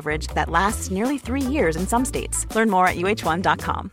coverage that lasts nearly three years in some states. Learn more at uh1.com.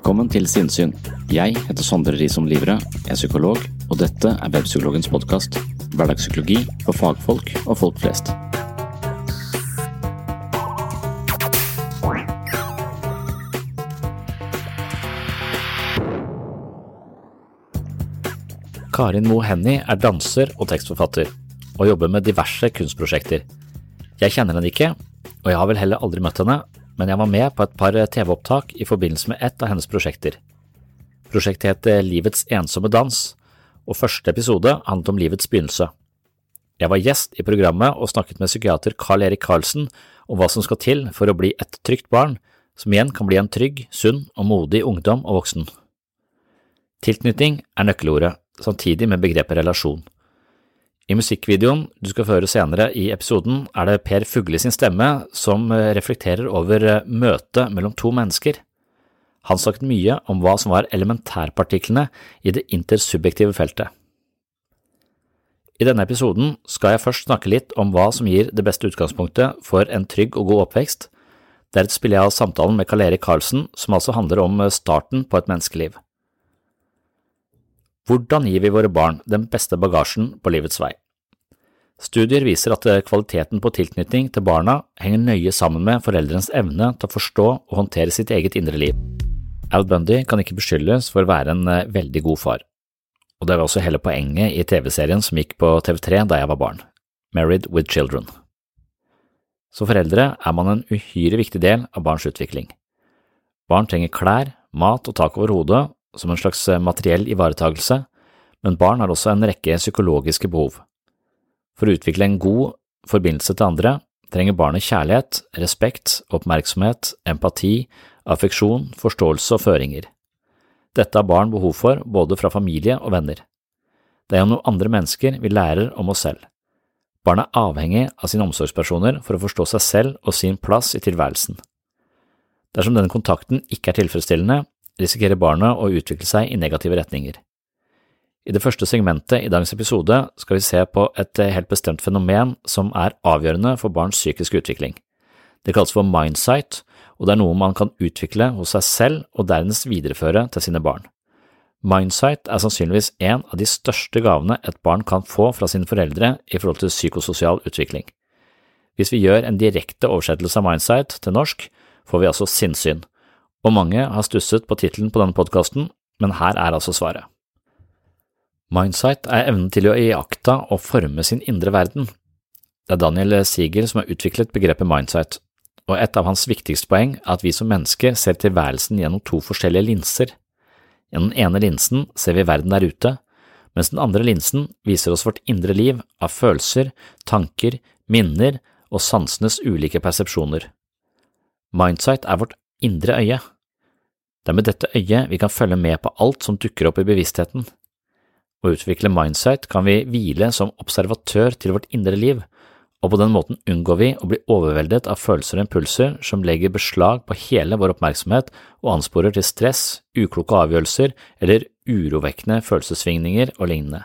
Velkommen til Sinnsyn. Jeg heter Sondre Risom Livre, er psykolog, og dette er Webpsykologens podkast. Hverdagspsykologi for fagfolk og folk flest. Karin Moe Henny er danser og tekstforfatter, og jobber med diverse kunstprosjekter. Jeg kjenner henne ikke, og jeg har vel heller aldri møtt henne, men jeg var med på et par TV-opptak i forbindelse med ett av hennes prosjekter. Prosjektet het Livets ensomme dans, og første episode handlet om livets begynnelse. Jeg var gjest i programmet og snakket med psykiater Carl Erik Karlsen om hva som skal til for å bli et trygt barn, som igjen kan bli en trygg, sunn og modig ungdom og voksen. Tilknytning er nøkkelordet, samtidig med begrepet relasjon. I musikkvideoen du skal føre senere i episoden, er det Per Fugle sin stemme som reflekterer over møtet mellom to mennesker. Han snakket mye om hva som var elementærpartiklene i det intersubjektive feltet. I denne episoden skal jeg først snakke litt om hva som gir det beste utgangspunktet for en trygg og god oppvekst. Deretter spiller jeg av samtalen med Karl Erik Karlsen, som altså handler om starten på et menneskeliv. Hvordan gir vi våre barn den beste bagasjen på livets vei? Studier viser at kvaliteten på tilknytning til barna henger nøye sammen med foreldrenes evne til å forstå og håndtere sitt eget indre liv. Al Bundy kan ikke beskyldes for å være en veldig god far, og det var også hele poenget i TV-serien som gikk på TV3 da jeg var barn, Married with Children. Som foreldre er man en uhyre viktig del av barns utvikling. Barn trenger klær, mat og tak over hodet som en slags materiell ivaretagelse, men barn har også en rekke psykologiske behov. For å utvikle en god forbindelse til andre trenger barnet kjærlighet, respekt, oppmerksomhet, empati, affeksjon, forståelse og føringer. Dette har barn behov for både fra familie og venner. Det er gjennom andre mennesker vi lærer om oss selv. Barn er avhengig av sine omsorgspersoner for å forstå seg selv og sin plass i tilværelsen. Dersom denne kontakten ikke er tilfredsstillende, risikerer barnet å utvikle seg i negative retninger. I det første segmentet i dagens episode skal vi se på et helt bestemt fenomen som er avgjørende for barns psykiske utvikling. Det kalles for mindsight, og det er noe man kan utvikle hos seg selv og dernest videreføre til sine barn. Mindsight er sannsynligvis en av de største gavene et barn kan få fra sine foreldre i forhold til psykososial utvikling. Hvis vi gjør en direkte oversettelse av mindsight til norsk, får vi altså sinnssyn, og mange har stusset på tittelen på denne podkasten, men her er altså svaret. Mindsight er evnen til å iaktta og forme sin indre verden. Det er Daniel Siegel som har utviklet begrepet mindsight, og et av hans viktigste poeng er at vi som mennesker ser tilværelsen gjennom to forskjellige linser. Gjennom den ene linsen ser vi verden der ute, mens den andre linsen viser oss vårt indre liv av følelser, tanker, minner og sansenes ulike persepsjoner. Mindsight er vårt indre øye. Det er med dette øyet vi kan følge med på alt som dukker opp i bevisstheten. Å utvikle mindsight kan vi hvile som observatør til vårt indre liv, og på den måten unngår vi å bli overveldet av følelser og impulser som legger beslag på hele vår oppmerksomhet og ansporer til stress, ukloke avgjørelser eller urovekkende følelsessvingninger og lignende.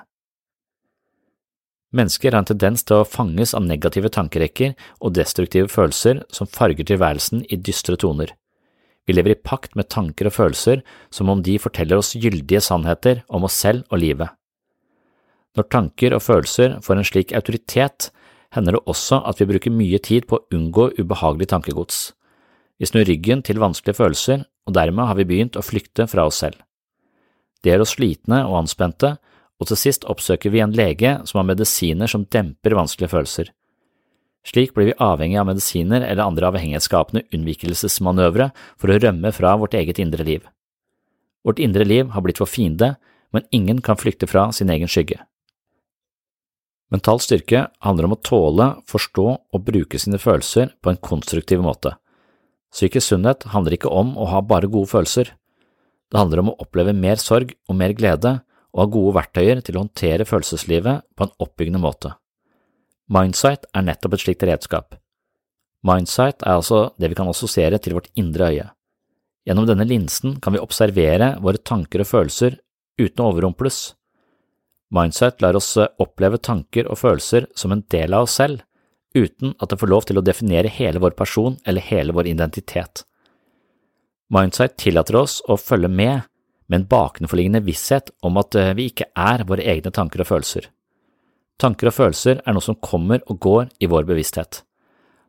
Mennesker har en tendens til å fanges av negative tankerekker og destruktive følelser som farger tilværelsen i dystre toner. Vi lever i pakt med tanker og følelser som om de forteller oss gyldige sannheter om oss selv og livet. Når tanker og følelser får en slik autoritet, hender det også at vi bruker mye tid på å unngå ubehagelig tankegods. Vi snur ryggen til vanskelige følelser, og dermed har vi begynt å flykte fra oss selv. Det gjør oss slitne og anspente, og til sist oppsøker vi en lege som har medisiner som demper vanskelige følelser. Slik blir vi avhengig av medisiner eller andre avhengighetsskapende unnvikelsesmanøvre for å rømme fra vårt eget indre liv. Vårt indre liv har blitt vår fiende, men ingen kan flykte fra sin egen skygge. Mental styrke handler om å tåle, forstå og bruke sine følelser på en konstruktiv måte. Psykisk sunnhet handler ikke om å ha bare gode følelser. Det handler om å oppleve mer sorg og mer glede, og ha gode verktøyer til å håndtere følelseslivet på en oppbyggende måte. Mindsight er nettopp et slikt redskap. Mindsight er altså det vi kan assosiere til vårt indre øye. Gjennom denne linsen kan vi observere våre tanker og følelser uten å overrumples. Mindsight lar oss oppleve tanker og følelser som en del av oss selv, uten at det får lov til å definere hele vår person eller hele vår identitet. Mindsight tillater oss å følge med med en bakenforliggende visshet om at eh, vi ikke er våre egne tanker og følelser. Tanker og følelser er noe som kommer og går i vår bevissthet.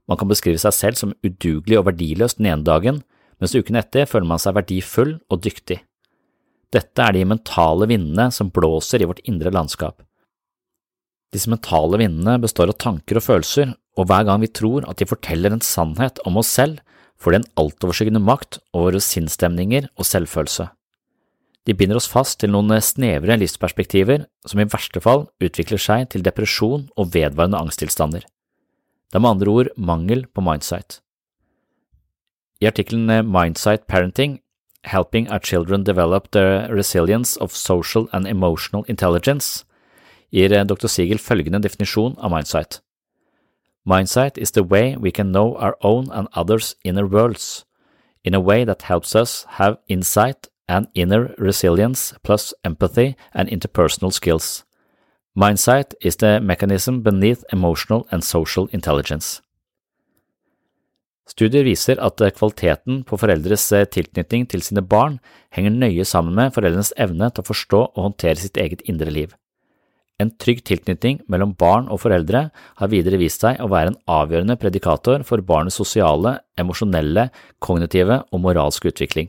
Man kan beskrive seg selv som udugelig og verdiløs den ene dagen, mens uken etter føler man seg verdifull og dyktig. Dette er de mentale vindene som blåser i vårt indre landskap. Disse mentale vindene består av tanker og følelser, og hver gang vi tror at de forteller en sannhet om oss selv, får de en altoverskyggende makt over våre sinnsstemninger og selvfølelse. De binder oss fast til noen snevre livsperspektiver som i verste fall utvikler seg til depresjon og vedvarende angsttilstander. Det er med andre ord mangel på mindsight. I artikkelen Mindsight Parenting Helping Our Children Develop the Resilience of Social and Emotional Intelligence gir dr. Siegel følgende definisjon av mindsight. Mindsight is the way we can know our own and others' inner worlds, in a way that helps us have insight and inner resilience plus empathy and interpersonal skills. Mindsight is the mechanism beneath emotional and social intelligence. Studier viser at kvaliteten på foreldres tilknytning til sine barn henger nøye sammen med foreldrenes evne til å forstå og håndtere sitt eget indre liv. En trygg tilknytning mellom barn og foreldre har videre vist seg å være en avgjørende predikator for barnets sosiale, emosjonelle, kognitive og moralske utvikling.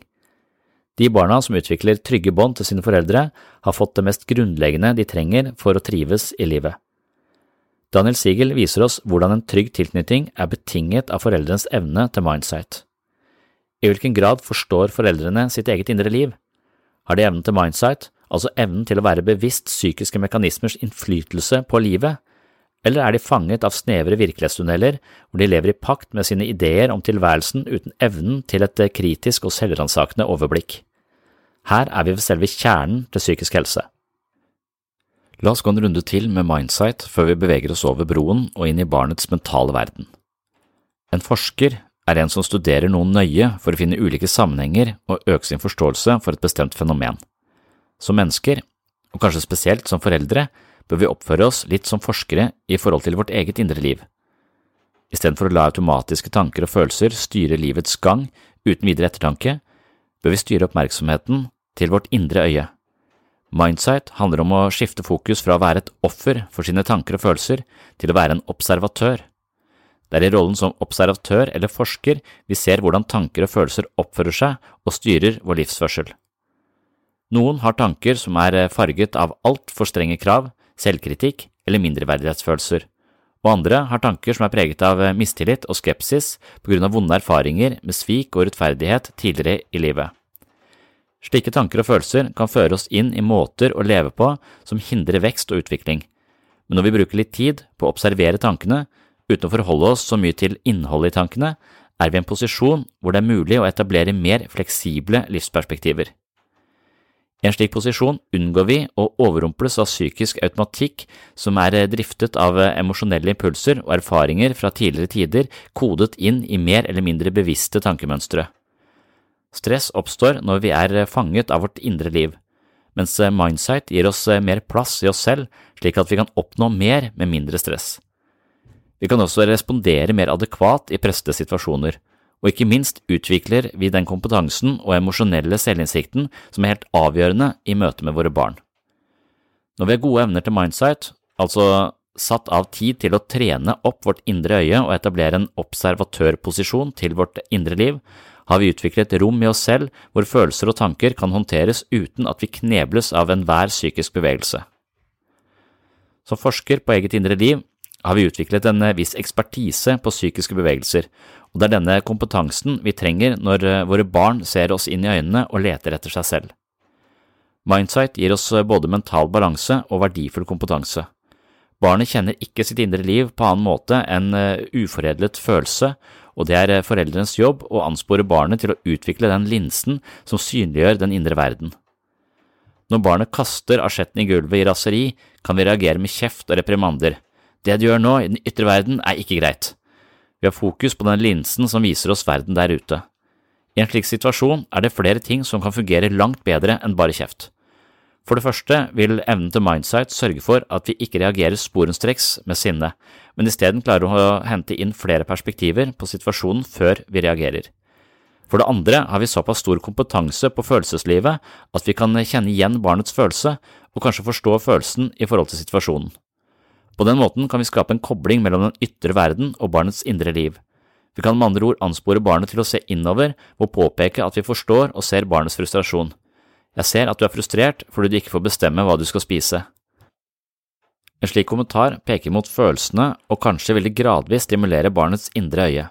De barna som utvikler trygge bånd til sine foreldre, har fått det mest grunnleggende de trenger for å trives i livet. Daniel Siegel viser oss hvordan en trygg tilknytning er betinget av foreldrenes evne til mindsight. I hvilken grad forstår foreldrene sitt eget indre liv? Har de evnen til mindsight, altså evnen til å være bevisst psykiske mekanismers innflytelse på livet, eller er de fanget av snevre virkelighetstunneler hvor de lever i pakt med sine ideer om tilværelsen uten evnen til et kritisk og selvransakende overblikk? Her er vi ved selve kjernen til psykisk helse. La oss gå en runde til med Mindsight før vi beveger oss over broen og inn i barnets mentale verden. En forsker er en som studerer noen nøye for å finne ulike sammenhenger og øke sin forståelse for et bestemt fenomen. Som mennesker, og kanskje spesielt som foreldre, bør vi oppføre oss litt som forskere i forhold til vårt eget indre liv. Istedenfor å la automatiske tanker og følelser styre livets gang uten videre ettertanke, bør vi styre oppmerksomheten til vårt indre øye. Mindsight handler om å skifte fokus fra å være et offer for sine tanker og følelser til å være en observatør. Det er i rollen som observatør eller forsker vi ser hvordan tanker og følelser oppfører seg og styrer vår livsførsel. Noen har tanker som er farget av altfor strenge krav, selvkritikk eller mindreverdighetsfølelser, og andre har tanker som er preget av eh, mistillit og skepsis på grunn av vonde erfaringer med svik og urettferdighet tidligere i livet. Slike tanker og følelser kan føre oss inn i måter å leve på som hindrer vekst og utvikling, men når vi bruker litt tid på å observere tankene uten å forholde oss så mye til innholdet i tankene, er vi i en posisjon hvor det er mulig å etablere mer fleksible livsperspektiver. I en slik posisjon unngår vi å overrumples av psykisk automatikk som er driftet av emosjonelle impulser og erfaringer fra tidligere tider kodet inn i mer eller mindre bevisste tankemønstre. Stress oppstår når vi er fanget av vårt indre liv, mens mindsight gir oss mer plass i oss selv slik at vi kan oppnå mer med mindre stress. Vi kan også respondere mer adekvat i pressede situasjoner, og ikke minst utvikler vi den kompetansen og emosjonelle selvinnsikten som er helt avgjørende i møte med våre barn. Når vi har gode evner til mindsight, altså satt av tid til å trene opp vårt indre øye og etablere en observatørposisjon til vårt indre liv, har vi utviklet rom i oss selv hvor følelser og tanker kan håndteres uten at vi knebles av enhver psykisk bevegelse. Som forsker på eget indre liv har vi utviklet en viss ekspertise på psykiske bevegelser, og det er denne kompetansen vi trenger når eh, våre barn ser oss inn i øynene og leter etter seg selv. Mindsight gir oss eh, både mental balanse og verdifull kompetanse. Barnet kjenner ikke sitt indre liv på annen måte enn eh, uforedlet følelse, og det er foreldrenes jobb å anspore barnet til å utvikle den linsen som synliggjør den indre verden. Når barnet kaster asjetten i gulvet i raseri, kan vi reagere med kjeft og reprimander. Det du gjør nå i den ytre verden er ikke greit. Vi har fokus på den linsen som viser oss verden der ute. I en slik situasjon er det flere ting som kan fungere langt bedre enn bare kjeft. For det første vil evnen til mindsight sørge for at vi ikke reagerer sporenstreks med sinne, men isteden klarer å hente inn flere perspektiver på situasjonen før vi reagerer. For det andre har vi såpass stor kompetanse på følelseslivet at vi kan kjenne igjen barnets følelse og kanskje forstå følelsen i forhold til situasjonen. På den måten kan vi skape en kobling mellom den ytre verden og barnets indre liv. Vi kan med andre ord anspore barnet til å se innover og påpeke at vi forstår og ser barnets frustrasjon. Jeg ser at du er frustrert fordi du ikke får bestemme hva du skal spise. En slik kommentar peker mot følelsene og kanskje vil det gradvis stimulere barnets indre øye.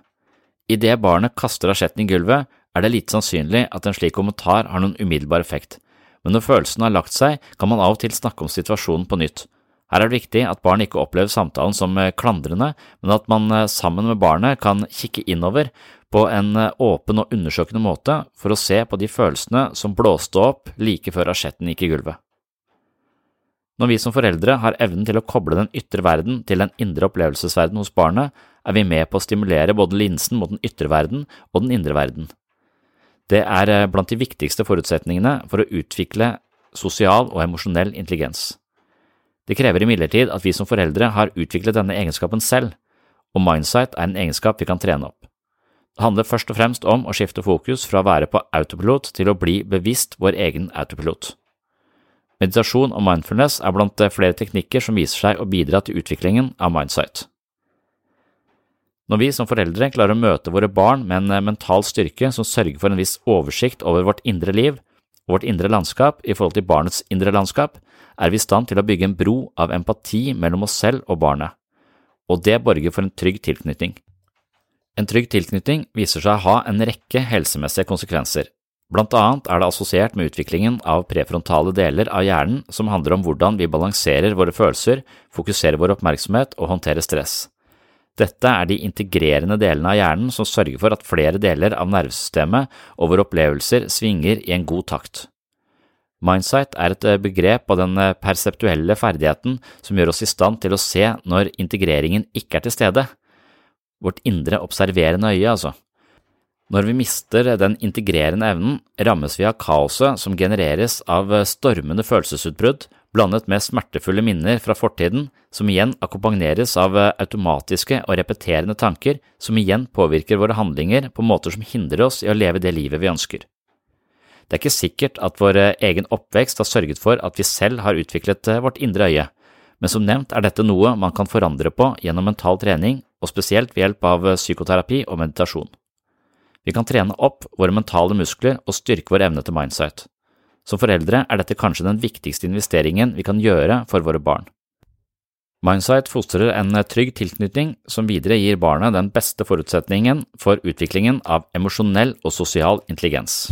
Idet barnet kaster asjetten i gulvet, er det lite sannsynlig at en slik kommentar har noen umiddelbar effekt, men når følelsene har lagt seg, kan man av og til snakke om situasjonen på nytt. Her er det viktig at barn ikke opplever samtalen som eh, klandrende, men at man eh, sammen med barnet kan kikke innover på en eh, åpen og undersøkende måte for å se på de følelsene som blåste opp like før asjetten gikk i gulvet. Når vi som foreldre har evnen til å koble den ytre verden til den indre opplevelsesverden hos barnet, er vi med på å stimulere både linsen mot den ytre verden og den indre verden. Det er blant de viktigste forutsetningene for å utvikle sosial og emosjonell intelligens. Det krever imidlertid at vi som foreldre har utviklet denne egenskapen selv, og mindsight er en egenskap vi kan trene opp. Det handler først og fremst om å skifte fokus fra å være på autopilot til å bli bevisst vår egen autopilot. Meditasjon og mindfulness er blant flere teknikker som viser seg å bidra til utviklingen av mindsight. Når vi som foreldre klarer å møte våre barn med en mental styrke som sørger for en viss oversikt over vårt indre liv og vårt indre landskap i forhold til barnets indre landskap, er vi i stand til å bygge en bro av empati mellom oss selv og barnet, og det borger for en trygg tilknytning. En trygg tilknytning viser seg å ha en rekke helsemessige konsekvenser. Blant annet er det assosiert med utviklingen av prefrontale deler av hjernen som handler om hvordan vi balanserer våre følelser, fokuserer vår oppmerksomhet og håndterer stress. Dette er de integrerende delene av hjernen som sørger for at flere deler av nervesystemet og våre opplevelser svinger i en god takt. Mindsight er et begrep av den perseptuelle ferdigheten som gjør oss i stand til å se når integreringen ikke er til stede vårt indre observerende øye, altså. Når vi mister den integrerende evnen, rammes vi av kaoset som genereres av stormende følelsesutbrudd blandet med smertefulle minner fra fortiden, som igjen akkompagneres av automatiske og repeterende tanker som igjen påvirker våre handlinger på måter som hindrer oss i å leve det livet vi ønsker. Det er ikke sikkert at vår egen oppvekst har sørget for at vi selv har utviklet vårt indre øye, men som nevnt er dette noe man kan forandre på gjennom mental trening og spesielt ved hjelp av eh, psykoterapi og meditasjon. Vi kan trene opp våre mentale muskler og styrke vår evne til mindsight. Som foreldre er dette kanskje den viktigste investeringen vi kan gjøre for våre barn. Mindsight fostrer en trygg tilknytning som videre gir barnet den beste forutsetningen for utviklingen av emosjonell og sosial intelligens.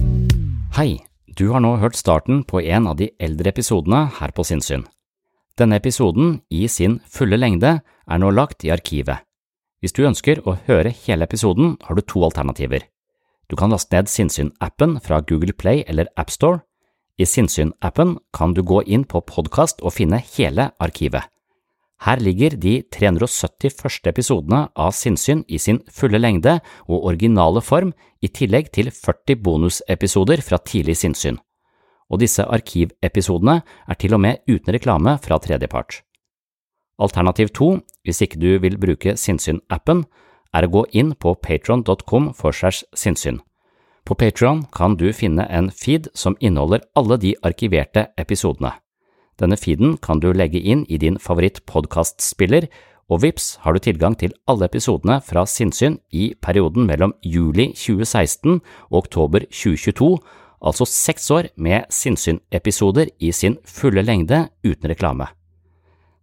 Hei, du har nå hørt starten på en av de eldre episodene her på Sinnsyn. Denne episoden, i sin fulle lengde, er nå lagt i arkivet. Hvis du ønsker å høre hele episoden, har du to alternativer. Du kan laste ned Sinnsyn-appen fra Google Play eller AppStore. I Sinnsyn-appen kan du gå inn på podkast og finne hele arkivet. Her ligger de 370 første episodene av Sinnsyn i sin fulle lengde og originale form, i tillegg til 40 bonusepisoder fra tidlig sinnssyn. Og disse arkivepisodene er til og med uten reklame fra tredjepart. Alternativ to, hvis ikke du vil bruke Sinnsyn-appen, er å gå inn på patron.com for segs sinnssyn. På Patron kan du finne en feed som inneholder alle de arkiverte episodene. Denne feeden kan du legge inn i din favoritt-podkastspiller, og vips har du tilgang til alle episodene fra Sinnsyn i perioden mellom juli 2016 og oktober 2022, altså seks år med Sinnsyn-episoder i sin fulle lengde uten reklame.